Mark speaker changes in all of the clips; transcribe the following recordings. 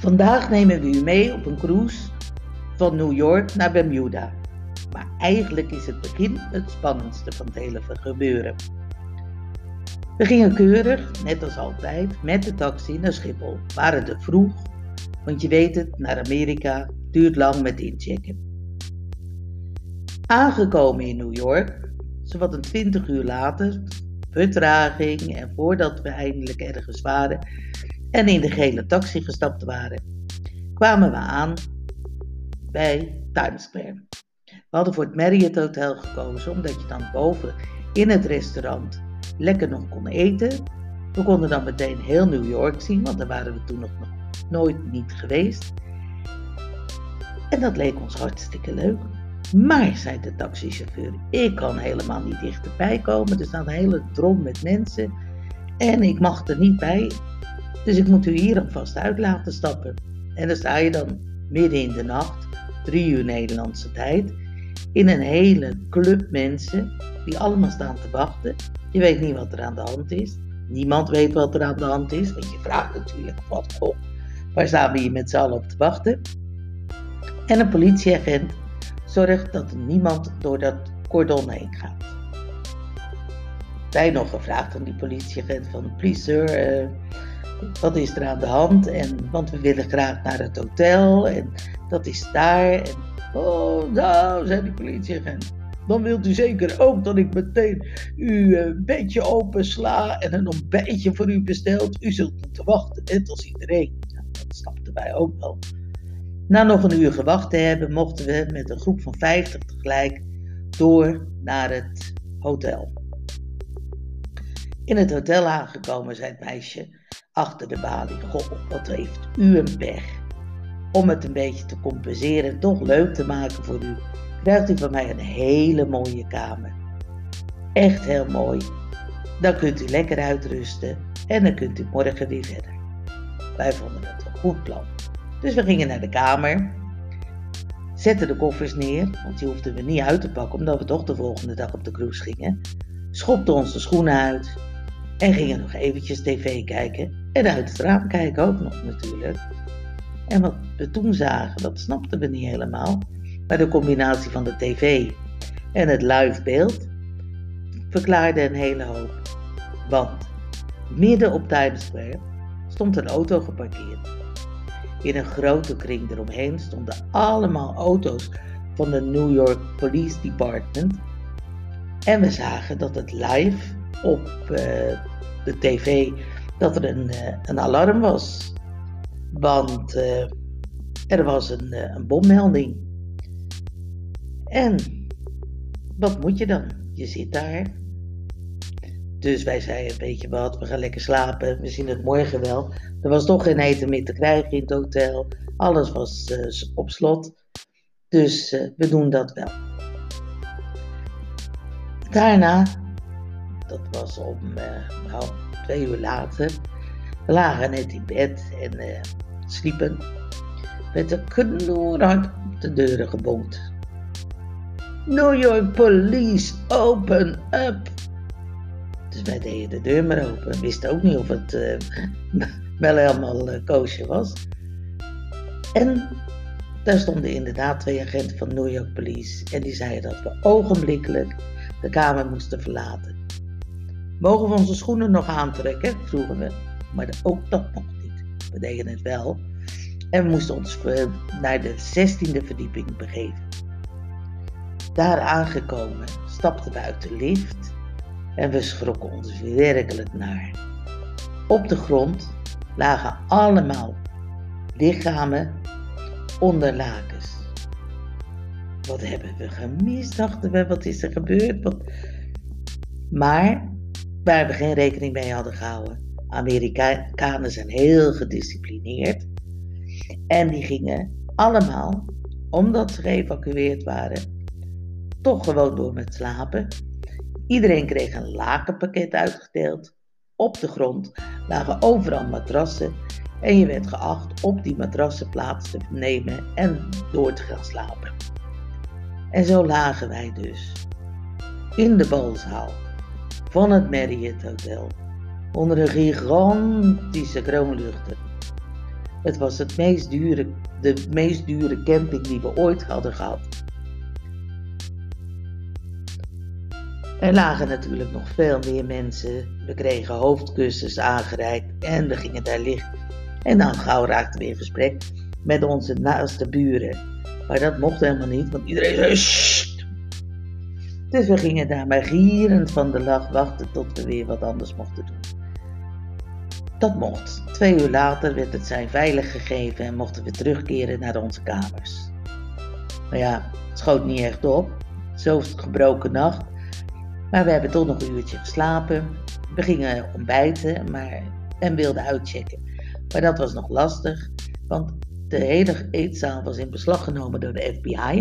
Speaker 1: Vandaag nemen we u mee op een cruise van New York naar Bermuda. Maar eigenlijk is het begin het spannendste van het hele gebeuren. We gingen keurig, net als altijd, met de taxi naar Schiphol. Waren er vroeg, want je weet het, naar Amerika duurt lang met inchecken. Aangekomen in New York, zowat een 20 uur later, vertraging en voordat we eindelijk ergens waren en in de gele taxi gestapt waren, kwamen we aan bij Times Square. We hadden voor het Marriott Hotel gekozen omdat je dan boven in het restaurant lekker nog kon eten. We konden dan meteen heel New York zien, want daar waren we toen nog nooit niet geweest. En dat leek ons hartstikke leuk. Maar, zei de taxichauffeur, ik kan helemaal niet dichterbij komen. Er staat een hele drom met mensen en ik mag er niet bij. Dus ik moet u hier alvast uit laten stappen. En dan sta je dan midden in de nacht, drie uur Nederlandse tijd, in een hele club mensen die allemaal staan te wachten. Je weet niet wat er aan de hand is. Niemand weet wat er aan de hand is, want je vraagt natuurlijk wat op. Waar staan we hier met z'n allen op te wachten? En een politieagent zorgt dat niemand door dat cordon heen gaat. Wij nog gevraagd aan die politieagent van, please sir, uh, wat is er aan de hand? En, want we willen graag naar het hotel en dat is daar. En, oh, nou, zei die politieagent. Dan wilt u zeker ook dat ik meteen uw uh, bedje opensla en een ontbijtje voor u besteld. U zult moeten wachten, net als iedereen. Dat snapten wij ook wel. Na nog een uur gewacht te hebben, mochten we met een groep van 50 tegelijk door naar het hotel. In het hotel aangekomen zei het meisje achter de balie: Goh, wat heeft u een pech. Om het een beetje te compenseren en toch leuk te maken voor u, krijgt u van mij een hele mooie kamer. Echt heel mooi. Dan kunt u lekker uitrusten en dan kunt u morgen weer verder. Wij vonden het een goed plan. Dus we gingen naar de kamer, zetten de koffers neer, want die hoefden we niet uit te pakken omdat we toch de volgende dag op de cruise gingen. Schopten onze schoenen uit en gingen nog eventjes tv kijken en uit het raam kijken ook nog natuurlijk. En wat we toen zagen, dat snapten we niet helemaal. Maar de combinatie van de tv en het live beeld verklaarde een hele hoop. Want midden op Times Square stond een auto geparkeerd. In een grote kring eromheen stonden allemaal auto's van de New York Police Department. En we zagen dat het live op uh, de tv dat er een, uh, een alarm was. Want uh, er was een, een bommelding. En wat moet je dan? Je zit daar. Dus wij zeiden, weet je wat, we gaan lekker slapen. We zien het morgen wel. Er was toch geen eten meer te krijgen in het hotel. Alles was op slot. Dus we doen dat wel. Daarna, dat was om nou, twee uur later, we lagen net in bed en sliepen. Met een knoerhard op de deuren gebonkt. New York Police, open up! Dus wij deden de deur maar open. We wisten ook niet of het wel helemaal uh, koosje was. En daar stonden inderdaad twee agenten van New York Police en die zeiden dat we ogenblikkelijk de kamer moesten verlaten. Mogen we onze schoenen nog aantrekken? vroegen we, maar ook dat mocht niet. We deden het wel en we moesten ons eh, naar de 16e verdieping begeven. Daar aangekomen stapten we uit de lift en we schrokken ons werkelijk naar. Op de grond lagen allemaal lichamen onder lakens. Wat hebben we gemist, dachten we, wat is er gebeurd? Wat... Maar waar we geen rekening mee hadden gehouden. Amerikanen zijn heel gedisciplineerd. En die gingen allemaal, omdat ze geëvacueerd waren, toch gewoon door met slapen. Iedereen kreeg een lakenpakket uitgedeeld op de grond lagen overal matrassen en je werd geacht op die matrassen plaats te nemen en door te gaan slapen. En zo lagen wij dus in de balzaal van het Marriott Hotel onder een gigantische kroonluchter. Het was het meest dure, de meest dure camping die we ooit hadden gehad. Er lagen natuurlijk nog veel meer mensen. We kregen hoofdkussens aangereikt en we gingen daar liggen. En dan gauw raakten we in gesprek met onze naaste buren. Maar dat mocht helemaal niet, want iedereen zei! Dus we gingen daar maar gierend van de lach wachten tot we weer wat anders mochten doen. Dat mocht. Twee uur later werd het zijn veilig gegeven en mochten we terugkeren naar onze kamers. Maar ja, het schoot niet echt op. Zo'n gebroken nacht. Maar we hebben toch nog een uurtje geslapen. We gingen ontbijten maar, en wilden uitchecken. Maar dat was nog lastig, want de hele eetzaal was in beslag genomen door de FBI.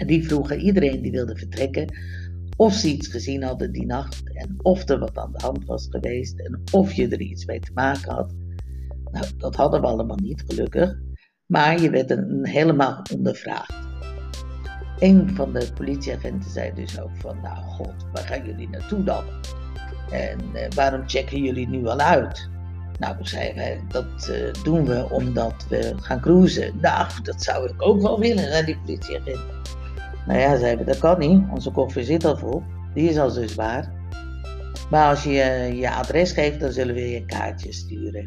Speaker 1: En die vroegen iedereen die wilde vertrekken of ze iets gezien hadden die nacht en of er wat aan de hand was geweest en of je er iets mee te maken had. Nou, dat hadden we allemaal niet, gelukkig. Maar je werd een, helemaal ondervraagd. Een van de politieagenten zei dus ook van, nou god, waar gaan jullie naartoe dan? En eh, waarom checken jullie nu al uit? Nou, zeiden wij, dat uh, doen we omdat we gaan cruisen. Nou, dat zou ik ook wel willen, zei die politieagent. Nou ja, we, dat kan niet. Onze koffer zit al vol. Die is al zwaar. Maar als je je adres geeft, dan zullen we je een kaartje sturen.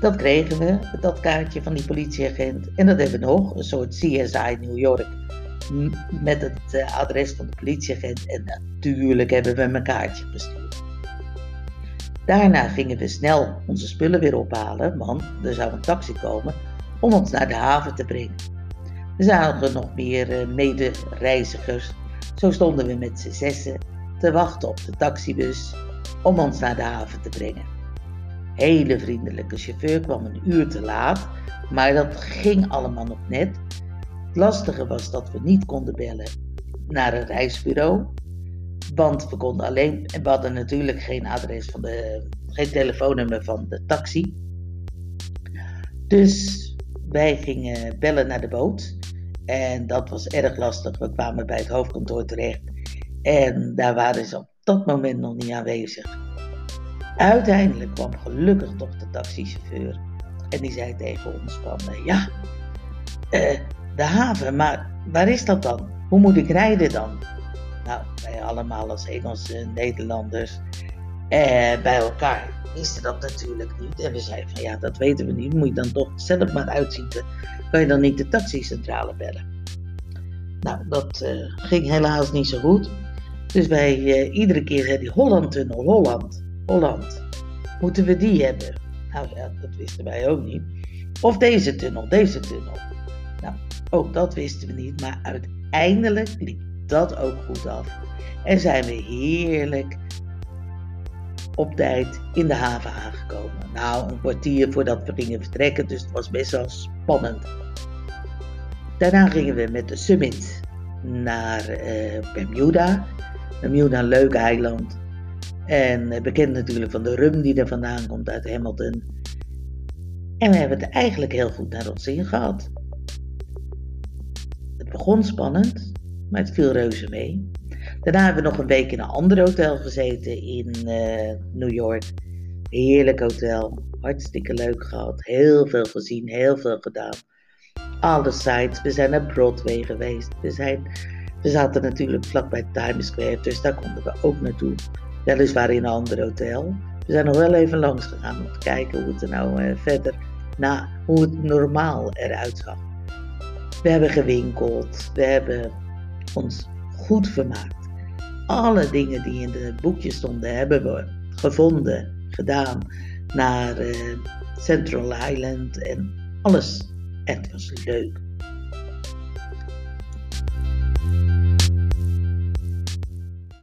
Speaker 1: Dat kregen we, dat kaartje van die politieagent. En dat hebben we nog, een soort CSI New York. Met het eh, adres van de politieagent. En natuurlijk hebben we een kaartje gestuurd. Daarna gingen we snel onze spullen weer ophalen, want er zou een taxi komen om ons naar de haven te brengen. Er zaten nog meer uh, medereizigers. Zo stonden we met z'n zessen te wachten op de taxibus om ons naar de haven te brengen. Hele vriendelijke chauffeur kwam een uur te laat, maar dat ging allemaal nog net. Het lastige was dat we niet konden bellen naar een reisbureau, want we konden alleen, en we hadden natuurlijk geen adres van de, geen telefoonnummer van de taxi. Dus wij gingen bellen naar de boot. En dat was erg lastig. We kwamen bij het hoofdkantoor terecht. En daar waren ze op dat moment nog niet aanwezig. Uiteindelijk kwam gelukkig toch de taxichauffeur. En die zei tegen ons van, uh, ja, uh, de haven, maar waar is dat dan? Hoe moet ik rijden dan? Nou, wij allemaal als Engelse Nederlanders uh, bij elkaar wisten dat natuurlijk niet. En we zeiden van, ja, dat weten we niet. Moet je dan toch zelf maar uitzien. Kan je dan niet de taxicentrale bellen? Nou, dat ging helaas niet zo goed. Dus wij iedere keer zei die Holland-tunnel, Holland. Holland. Moeten we die hebben? Nou ja, dat wisten wij ook niet. Of deze tunnel, deze tunnel. Nou, ook dat wisten we niet, maar uiteindelijk liep dat ook goed af. En zijn we heerlijk op tijd in de haven aangekomen. Nou, een kwartier voordat we gingen vertrekken, dus het was best wel spannend. Daarna gingen we met de summit naar uh, Bermuda. Bermuda, een leuk eiland. En eh, bekend natuurlijk van de rum die er vandaan komt uit Hamilton. En we hebben het eigenlijk heel goed naar ons zin gehad. Het begon spannend, maar het viel reuze mee. Daarna hebben we nog een week in een ander hotel gezeten in uh, New York. Heerlijk hotel, hartstikke leuk gehad, heel veel gezien, heel veel gedaan. Alle sites, we zijn naar Broadway geweest. We, zijn, we zaten natuurlijk vlakbij Times Square, dus daar konden we ook naartoe. Weliswaar in een ander hotel. We zijn nog wel even langs gegaan om te kijken hoe het er nou uh, verder, na, hoe het normaal eruit zag. We hebben gewinkeld, we hebben ons goed vermaakt. Alle dingen die in het boekje stonden hebben we gevonden, gedaan naar uh, Central Island en alles. En het was leuk.